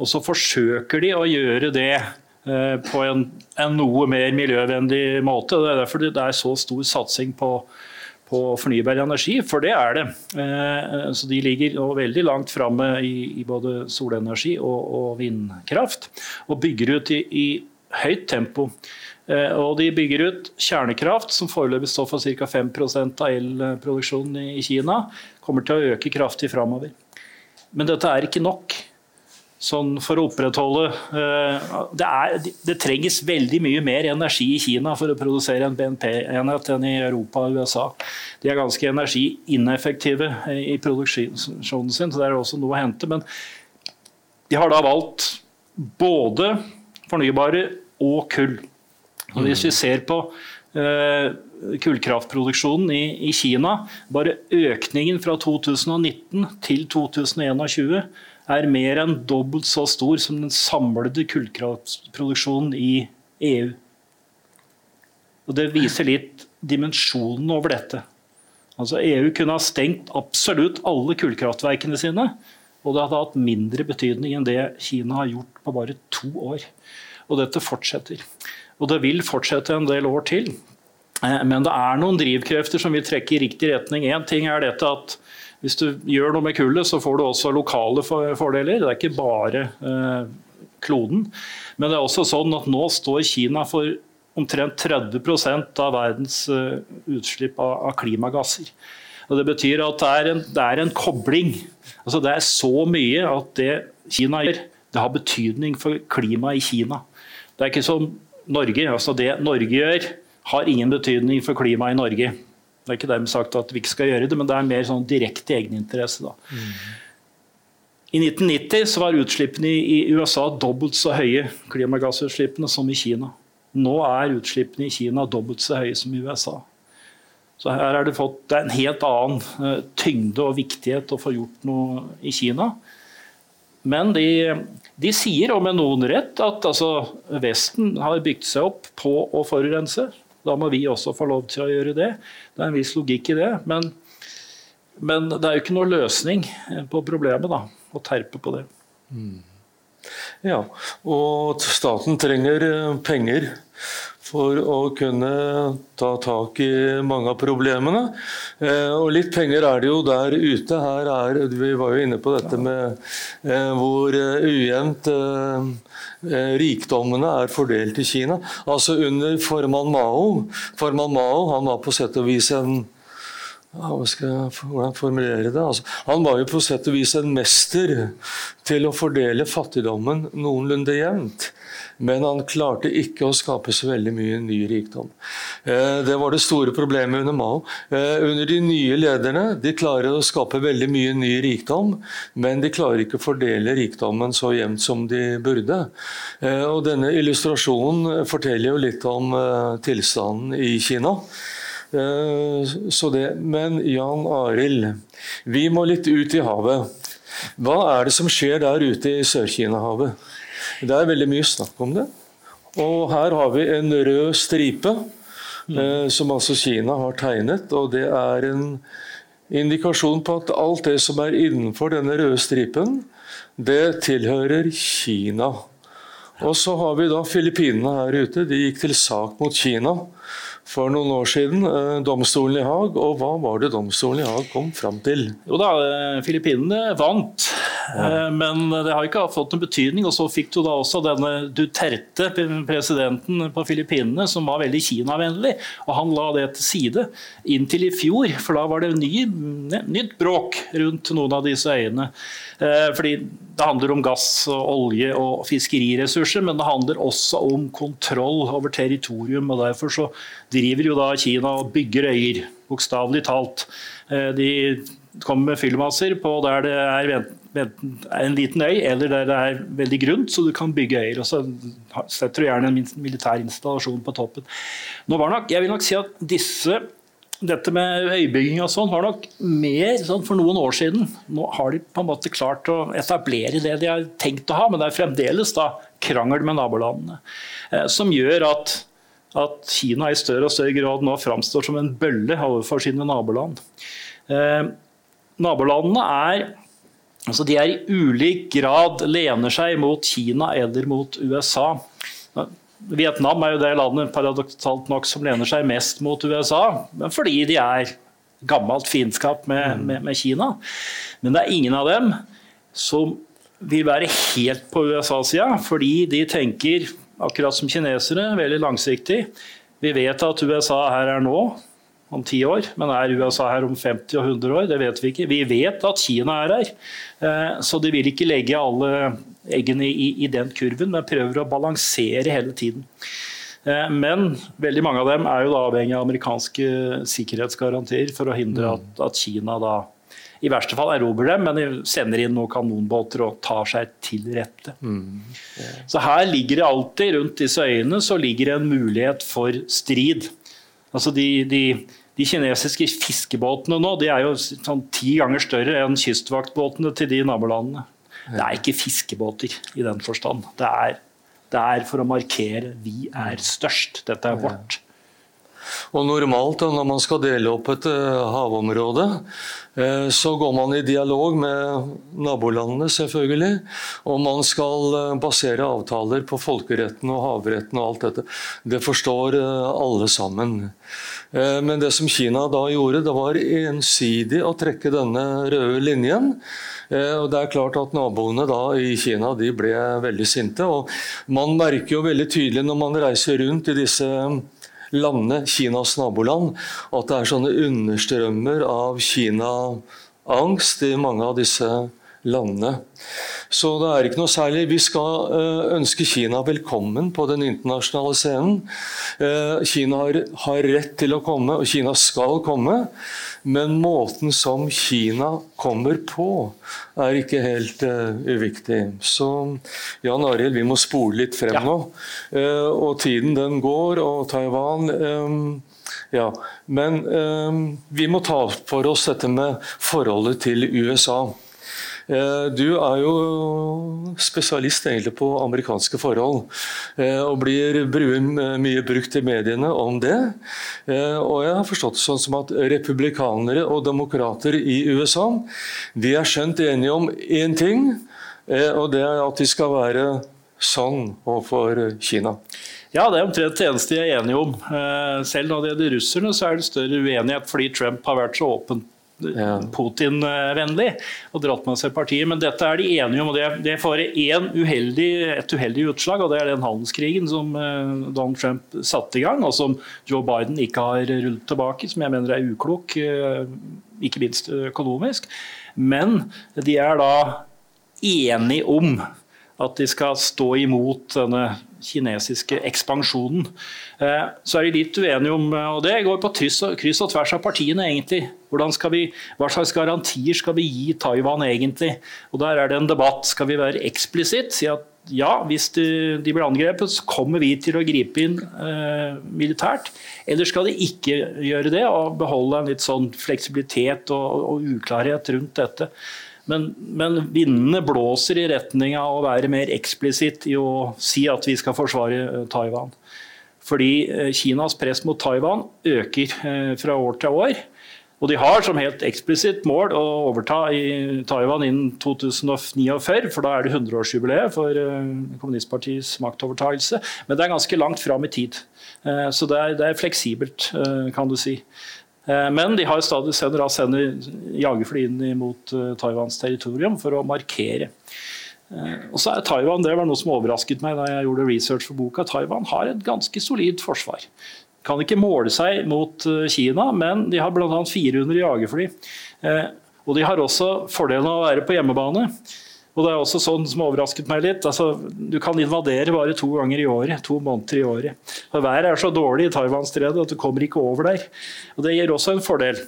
Og så forsøker de å gjøre det Eh, på en, en, noe mer miljøvennlig måte. Det er derfor det er så stor satsing på, på fornybar energi, for det er det. Eh, så De ligger veldig langt framme i, både solenergi og, vindkraft, og bygger ut i, i høyt tempo. Eh, og de bygger ut kjernekraft, som foreløpig står for ca. 5% av elproduksjonen i Kina. Kommer til å øke kraftig framover. Men dette er ikke nok sånn for å opprettholde eh, det, er, det, trenges veldig mye mer energi i Kina for å produsere en BNP-enhet enn i Europa og USA. De er ganske energiineffektive i produksjonen sin, så det er også noe å hente. Men de har da valgt både fornybare og kull. Og hvis vi ser på eh, kullkraftproduksjonen i, i Kina, bare økningen fra 2019 til 2021 er mer enn dobbelt så stor som den samlede kullkraftproduksjonen i EU. Og Det viser litt dimensjonen over dette. Altså EU kunne ha stengt absolutt alle kullkraftverkene sine, og det hadde hatt mindre betydning enn det Kina har gjort på bare to år. Og dette fortsetter. Og det vil fortsette en del år til. Eh, men det er noen drivkrefter som vil trekke i riktig retning. Én ting er dette at hvis du gjør noe med kullet, så får du også lokale fordeler. Det er ikke bare eh, kloden. Men det er også sånn at nå står Kina for omtrent 30% av verdens eh, utslipp av, klimagasser. Og Det betyr at det er en, det er en kobling. Altså det er så mye at det Kina gjør, det har betydning for klimaet i Kina. Det er ikke som Norge. altså Det Norge gjør, har ingen betydning for klimaet i Norge. Det er ikke dermed sagt at vi ikke skal gjøre det, men det er mer sånn direkte egeninteresse. Da. Mm. I 1990 så var utslippene i USA dobbelt så høye klimagassutslippene som i Kina. Nå er utslippene i Kina dobbelt så høye som i USA. Så her er det fått det er en helt annen uh, tyngde og viktighet å få gjort noe i Kina. Men de, de sier, og med noen rett, at altså, Vesten har bygd seg opp på å forurense. Da må vi også få lov til å gjøre det. Det er en viss logikk i det. Men, men det er jo ikke noe løsning på problemet da, å terpe på det. Mm. Ja, og staten trenger eh, penger for å kunne ta tak i mange av problemene. Eh, og litt penger er det jo der ute. Her er, Vi var jo inne på dette med eh, hvor ujevnt rikdommene er fordelt i Kina. Altså Under formann Mao Formann Mao han var på sett og vis en ja, hva skal jeg, hvordan formulere det? Altså, han var jo på sett og vis en mester til å fordele fattigdommen noenlunde jevnt. Men han klarte ikke å skape så veldig mye ny rikdom. Eh, det var det store problemet under Mao. Eh, under de nye lederne de klarer å skape veldig mye ny rikdom, men de klarer ikke å fordele rikdommen så jevnt som de burde. Eh, og denne illustrasjonen forteller jo litt om tilstanden i Kina. Så det. Men Jan Arild, vi må litt ut i havet. Hva er det som skjer der ute i Sør-Kina-havet? Det er veldig mye snakk om det. Og her har vi en rød stripe mm. eh, som altså Kina har tegnet. Og det er en indikasjon på at alt det som er innenfor denne røde stripen, det tilhører Kina. Og så har vi da Filippinene her ute. De gikk til sak mot Kina for noen år siden, eh, domstolen i Haag. Og hva var det domstolen i Haag kom fram til? Jo da, eh, Filippinene vant, ja. men det har ikke fått noen betydning. Og så fikk du da også denne Duterte, presidenten på Filippinene, som var veldig Kina-vennlig. Og han la det til side inntil i fjor, for da var det ny, nytt bråk rundt noen av disse øyene. Fordi det handler om gass, olje og fiskeriressurser, men det handler også om kontroll over territorium. og Derfor så driver jo da Kina og bygger øyer, bokstavelig talt. Eh, de kommer med fyllmasser på der det er en liten øy eller der det er veldig grunt, så du kan bygge øyer. og Så setter du gjerne en militær installasjon på toppen. Nå var nok, jeg vil nok si at disse dette med øybygging og sånn var nok mer sånn for noen år siden. Nå har de på en måte klart å etablere det de har tenkt å ha, men det er fremdeles da krangel med nabolandene. Eh, som gjør at, at, Kina i større og større grad nå framstår som en bølle overfor sine naboland. Eh, nabolandene er altså de er i ulik grad lener seg mot Kina eller mot USA. Vietnam er jo det landet paradoksalt nok som lener seg mest mot USA, men fordi de er gammelt fiendskap med, mm. med, med, Kina. Men det er ingen av dem som vil være helt på USA-sida, fordi de tenker, akkurat som kinesere, veldig langsiktig. Vi vet at USA her er nå, om ti år, men er USA her om 50 og 100 år? Det vet vi ikke. Vi vet at Kina er her, eh, så de vil ikke legge alle eggene i, i den kurven, men prøver å balansere hele tiden. Eh, men veldig mange av dem er jo da avhengig av amerikanske sikkerhetsgarantier for å hindre mm. at, at Kina da i verste fall erobrer dem, men sender inn noen kanonbåter og tar seg til rette. Mm. Så her ligger det alltid, rundt disse øyene, så ligger det en mulighet for strid. Altså de, de, de kinesiske fiskebåtene nå de er jo sånn ti ganger større enn kystvaktbåtene til de nabolandene. Det er ikke fiskebåter i den forstand. Det er, det er for å markere vi er størst. Dette er vårt. Og normalt når man skal dele opp et uh, havområde, uh, så går man i dialog med nabolandene, selvfølgelig. Og man skal uh, basere avtaler på folkeretten og havretten og alt dette. Det forstår alle sammen. Men det som Kina da gjorde, det var ensidig å trekke denne røde linjen. Eh, og det er klart at Naboene da i Kina de ble veldig sinte. og Man merker jo veldig tydelig når man reiser rundt i disse landene, Kinas naboland, at det er sånne understrømmer av Kina-angst i mange av disse landene. Så det er ikke noe særlig. Vi skal eh, ønske Kina velkommen på den internasjonale scenen. Eh, Kina har rett til å komme, og Kina skal komme. Men måten som Kina kommer på, er ikke helt uh, uviktig. Så Jan Arild, vi må spole litt frem ja. nå. Uh, og tiden den går, og Taiwan um, ja, Men um, vi må ta for oss dette med forholdet til USA. Eh, du er jo spesialist egentlig på amerikanske forhold, eh, og blir mye brukt i mediene om det. Eh, og jeg har forstått det sånn som at republikanere og demokrater i USA de er skjønt enige om én ting, og det er at de skal være sånn overfor Kina. Ja, det er omtrent det eneste de er enige om. Selv når det gjelder russerne, så er det større uenighet fordi Trump har vært så Putin-vennlig og dratt med seg partier. Men dette er de enige om. og Det, det får uheldig, et uheldig utslag, og det er den handelskrigen som eh, Donald Trump satte i gang, og som Joe Biden ikke har rullet tilbake, som jeg mener er uklok, eh, ikke minst økonomisk. Men de er da enige om at de skal stå imot denne kinesiske ekspansjonen. Eh, så er de litt uenige om og Det går på kryss og tvers av partiene, egentlig. Vi, hva slags garantier skal vi gi Taiwan egentlig? Og Der er det en debatt. Skal vi være eksplisitt? Si at ja, hvis de, de blir angrepet, så kommer vi til å gripe inn eh, militært. Eller skal de ikke gjøre det og beholde en litt sånn fleksibilitet og, og uklarhet rundt dette? Men, men, vindene blåser i retning av å være mer eksplisitt i å si at vi skal forsvare eh, Taiwan. Fordi eh, Kinas press mot Taiwan øker eh, fra år til år. Og de har som helt eksplisitt mål å overta i Taiwan innen 2049, for da er det 100-årsjubileet for kommunistpartiets maktovertagelse. Men det er ganske langt fram i tid. Så det er, det er fleksibelt, kan du si. Men de har stadig sender, sender jagerfly inn mot Taiwans territorium for å markere. Og så er Taiwan, Det var noe som overrasket meg da jeg gjorde research for boka. Taiwan har et ganske solid forsvar kan ikke måle seg mot eh, Kina, men de har bl.a. 400 jagerfly. Eh, og de har også fordelen av å være på hjemmebane. Og det er også sånn som overrasket meg litt. Altså, du kan invadere bare to ganger i året. To måneder i året. Været er så dårlig i Taiwan-stredet at du kommer ikke over der. Og Det gir også en fordel.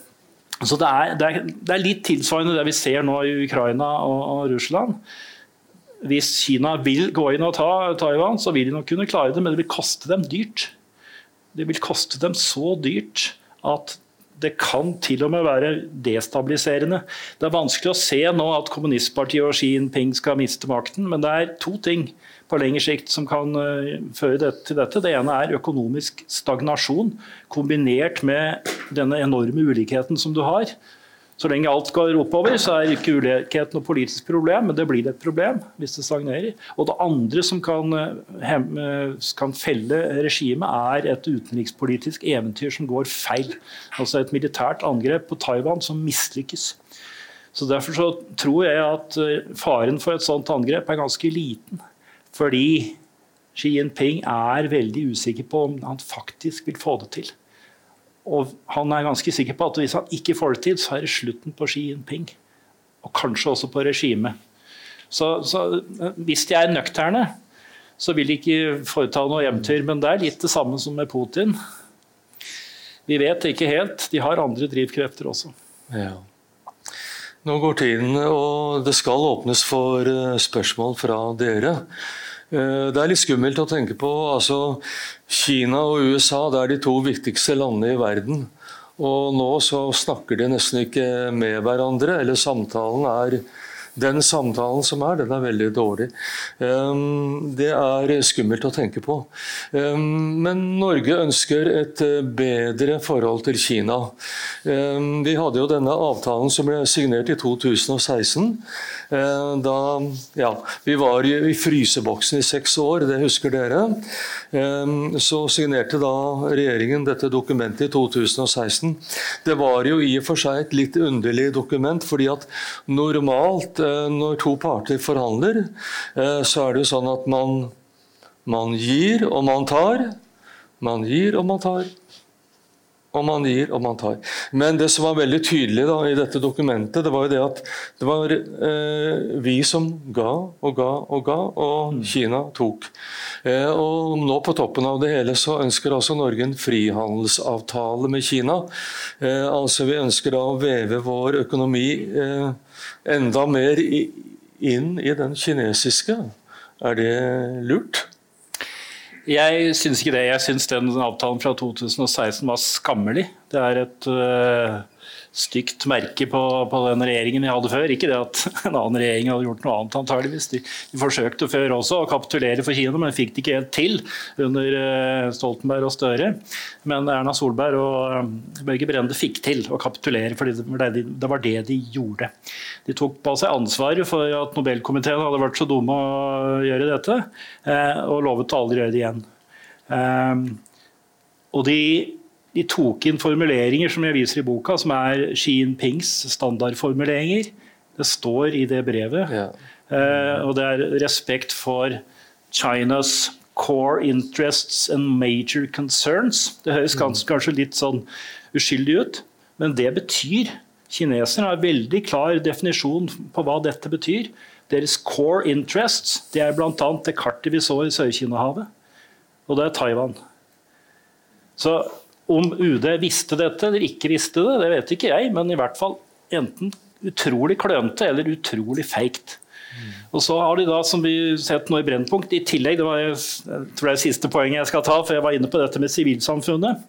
Så det er, det, er, det er, litt tilsvarende det vi ser nå i Ukraina og, og, Russland. Hvis Kina vil gå inn og ta Taiwan, så vil de nok kunne klare det, men det vil koste dem dyrt. Det vil koste dem så dyrt at det kan til og med være destabiliserende. Det er vanskelig å se nå at kommunistpartiet og Xi Jinping skal miste makten, men det er to ting på lengre sikt som kan føre føre til dette. Det ene er økonomisk stagnasjon kombinert med denne enorme ulikheten som du har. Så lenge alt går oppover, så er ikke ulikhet noe politisk problem, men det blir et problem hvis det stagnerer. Og det andre som kan, eh, kan felle regimet, er et utenrikspolitisk eventyr som går feil. Altså et militært angrep på Taiwan som mislykkes. Så Derfor så tror jeg at eh, faren for et sånt angrep er ganske liten. Fordi Xi Jinping er veldig usikker på om han faktisk vil få det til. Og han er ganske sikker på at hvis han ikke får det til, så er det slutten på Xi Jinping. Og kanskje også på regimet. Så, så, hvis de er nøkterne, så vil de ikke foreta noe hjemtur. Men det er litt det samme som med Putin. Vi vet ikke helt. De har andre drivkrefter også. Ja. Nå går tiden, og det skal åpnes for eh, spørsmål fra dere. Eh, det er litt skummelt å tenke på. altså Kina og USA det er de to viktigste landene i verden. Og nå så snakker de nesten ikke med hverandre, eller samtalen er den samtalen som er, den er veldig dårlig. Ehm, det er skummelt å tenke på. Ehm, men Norge ønsker et eh, bedre forhold til Kina. Ehm, vi hadde jo denne avtalen som ble signert i 2016. Da ja, vi var i fryseboksen i seks år, det husker dere. Så signerte da regjeringen dette dokumentet i 2016. Det var jo i og for seg et litt underlig dokument, fordi at normalt når to parter forhandler, eh, så er det jo sånn at man, man gir og man tar. Man gir og man tar. Og man gir og man tar. Men det som var veldig tydelig da, i dette dokumentet, det var jo det at det var eh, vi som ga og ga og ga, og mm. Kina tok. Eh, og nå på toppen av det hele så ønsker altså Norge en frihandelsavtale med Kina. Eh, altså Vi ønsker da å veve vår økonomi eh, enda mer inn i den kinesiske. Er det lurt? Jeg syns ikke det. Jeg syns den avtalen fra 2016 var skammelig. Det er et uh, stygt merke på, på, den regjeringen vi hadde før. Ikke det at en annen regjering hadde gjort noe annet, antageligvis. De, de forsøkte før også å kapitulere for Kina, men fikk det ikke helt til under uh, Stoltenberg og Støre. Men Erna Solberg og uh, Børge Brende fikk til å kapitulere, for det, det, var det de gjorde. De tok på seg ansvaret for at Nobelkomiteen hadde vært så dumme å gjøre dette, uh, og lovet å aldri gjøre det igjen. og de de tok inn formuleringer som jeg viser i boka, som er Xi Jinpings standardformuleringer. Det står i det brevet. Ja. Uh, og det er respekt for Chinas core interests and major concerns. Det høres mm. kanskje, kanskje litt sånn uskyldig ut, men det betyr Kineserne har en veldig klar definisjon på hva dette betyr. Deres core interests det er bl.a. det kartet vi så i Sør-Kina-havet. Og det er Taiwan. Så om UD visste dette eller ikke visste det, det vet ikke jeg, men i hvert fall enten utrolig klønete eller utrolig feigt. Og så har de da, som vi sett nå i Brennpunkt, i tillegg Det var jeg tror det er siste poenget jeg skal ta, for jeg var inne på dette med sivilsamfunnet.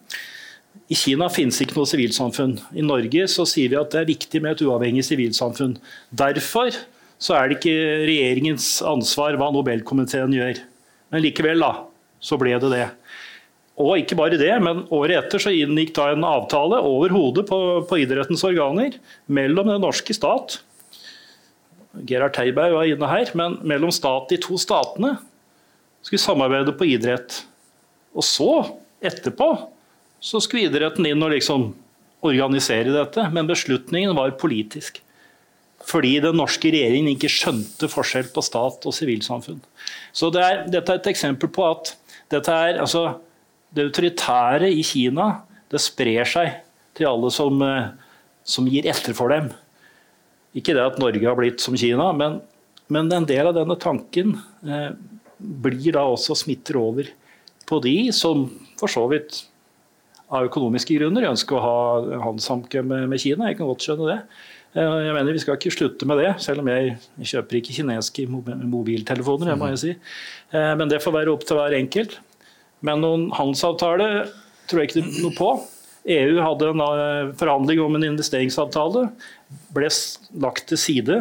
I Kina finnes ikke noe sivilsamfunn. I Norge så sier vi at det er viktig med et uavhengig sivilsamfunn. Derfor så er det ikke regjeringens ansvar hva Nobelkomiteen gjør. Men likevel, da, så ble det det. Og ikke bare det, men året etter så inngikk da en avtale over hodet på, på idrettens organer mellom den norske stat Gerhard Teiberg var inne her, men mellom stat de to statene skulle samarbeide på idrett. Og så, etterpå, så skulle idretten inn og liksom organisere dette, men beslutningen var politisk. Fordi den norske regjeringen ikke skjønte forskjell på stat og sivilsamfunn. Så det er, dette er et eksempel på at dette er, altså, det autoritære i Kina det sprer seg til alle som, eh, som gir etter for dem. Ikke det at Norge har blitt som Kina, men, men en del av denne tanken eh, blir da også smitter over på de som for så vidt av økonomiske grunner ønsker å ha handelssamkvem med, med Kina. Jeg kan godt skjønne det. Eh, jeg mener Vi skal ikke slutte med det, selv om jeg kjøper ikke kinesiske mobiltelefoner. det må jeg si. Eh, men det får være opp til hver enkelt. Men noen handelsavtale tror jeg ikke noe på. EU hadde en eh, forhandling om en investeringsavtale, ble lagt til side.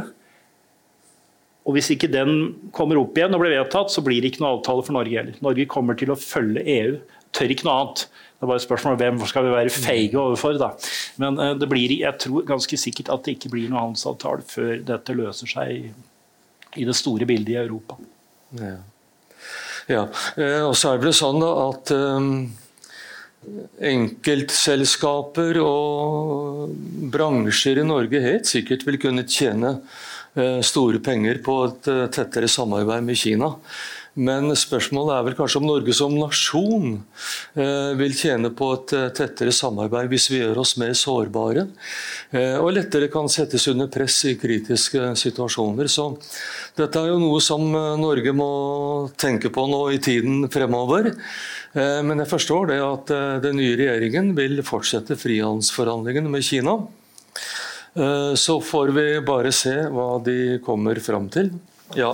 Og Hvis ikke den kommer opp igjen og blir vedtatt, så blir det ikke noe avtale for Norge heller. Norge kommer til å følge EU. Tør ikke noe annet. Det er bare et spørsmål hvem skal vi være feige overfor. da. Men eh, det blir, jeg tror ganske sikkert at det ikke blir noe handelsavtale før dette løser seg i det store bildet i Europa. Ja. Ja. Eh, og så er det sånn at um enkeltselskaper og bransjer i Norge helt sikkert vil kunne tjene eh, store penger på et eh, tettere samarbeid med Kina. Men spørsmålet er vel kanskje om Norge som nasjon eh, vil tjene på et tettere samarbeid hvis vi gjør oss mer sårbare og lettere kan settes under press i kritiske situasjoner. Så dette er jo noe som Norge må tenke på nå i tiden fremover. Eh, men jeg forstår det at eh, den nye regjeringen vil fortsette frihandelsforhandlingene med Kina. Eh, så får vi bare se hva de kommer fram til. Ja,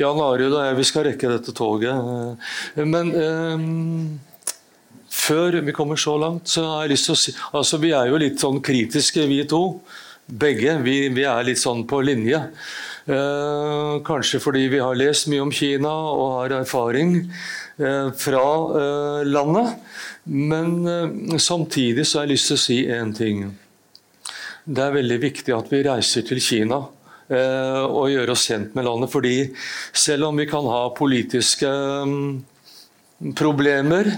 Jan Arild og jeg vi skal rekke dette toget. Men um, før vi kommer så langt, så har jeg lyst til å si altså Vi er jo litt sånn kritiske, vi to. Begge. Vi, vi er litt sånn på linje. Eh, kanskje fordi vi har lest mye om Kina og har erfaring. Eh, fra eh, landet. Men eh, samtidig så har jeg lyst til å si én ting. Det er veldig viktig at vi reiser til Kina og gjøre oss kjent med landet. fordi selv om vi kan ha politiske mm, problemer,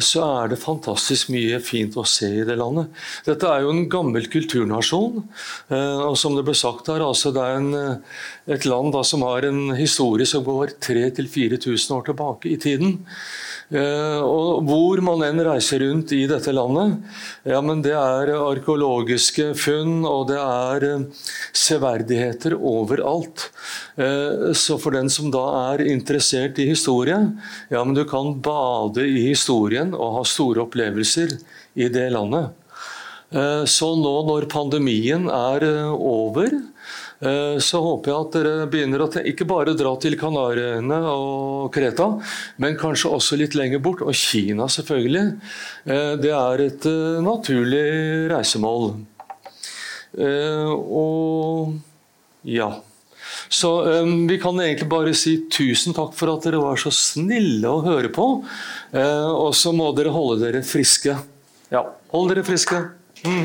så er det fantastisk mye fint å se i det landet. Dette er jo en gammel kulturnasjon. og som Det ble sagt her, altså det er en, et land da, som har en historie som går 3000-4000 år tilbake i tiden. Eh, og hvor man enn reiser rundt i dette landet, ja, men det er arkeologiske funn og det er eh, severdigheter overalt. Eh, så for den som da er interessert i historie, ja, men du kan bade i historien og ha store opplevelser i det landet. Så nå når pandemien er over, så håper jeg at dere begynner å ikke bare dra til Kanariøyene og Kreta, men kanskje også litt lenger bort. Og Kina, selvfølgelig. Eh, det er et eh, naturlig reisemål. Og ja. Så vi kan egentlig bare si tusen takk for at dere var så snille å høre på. Og så må dere holde dere friske. Ja, hold dere friske. Mm.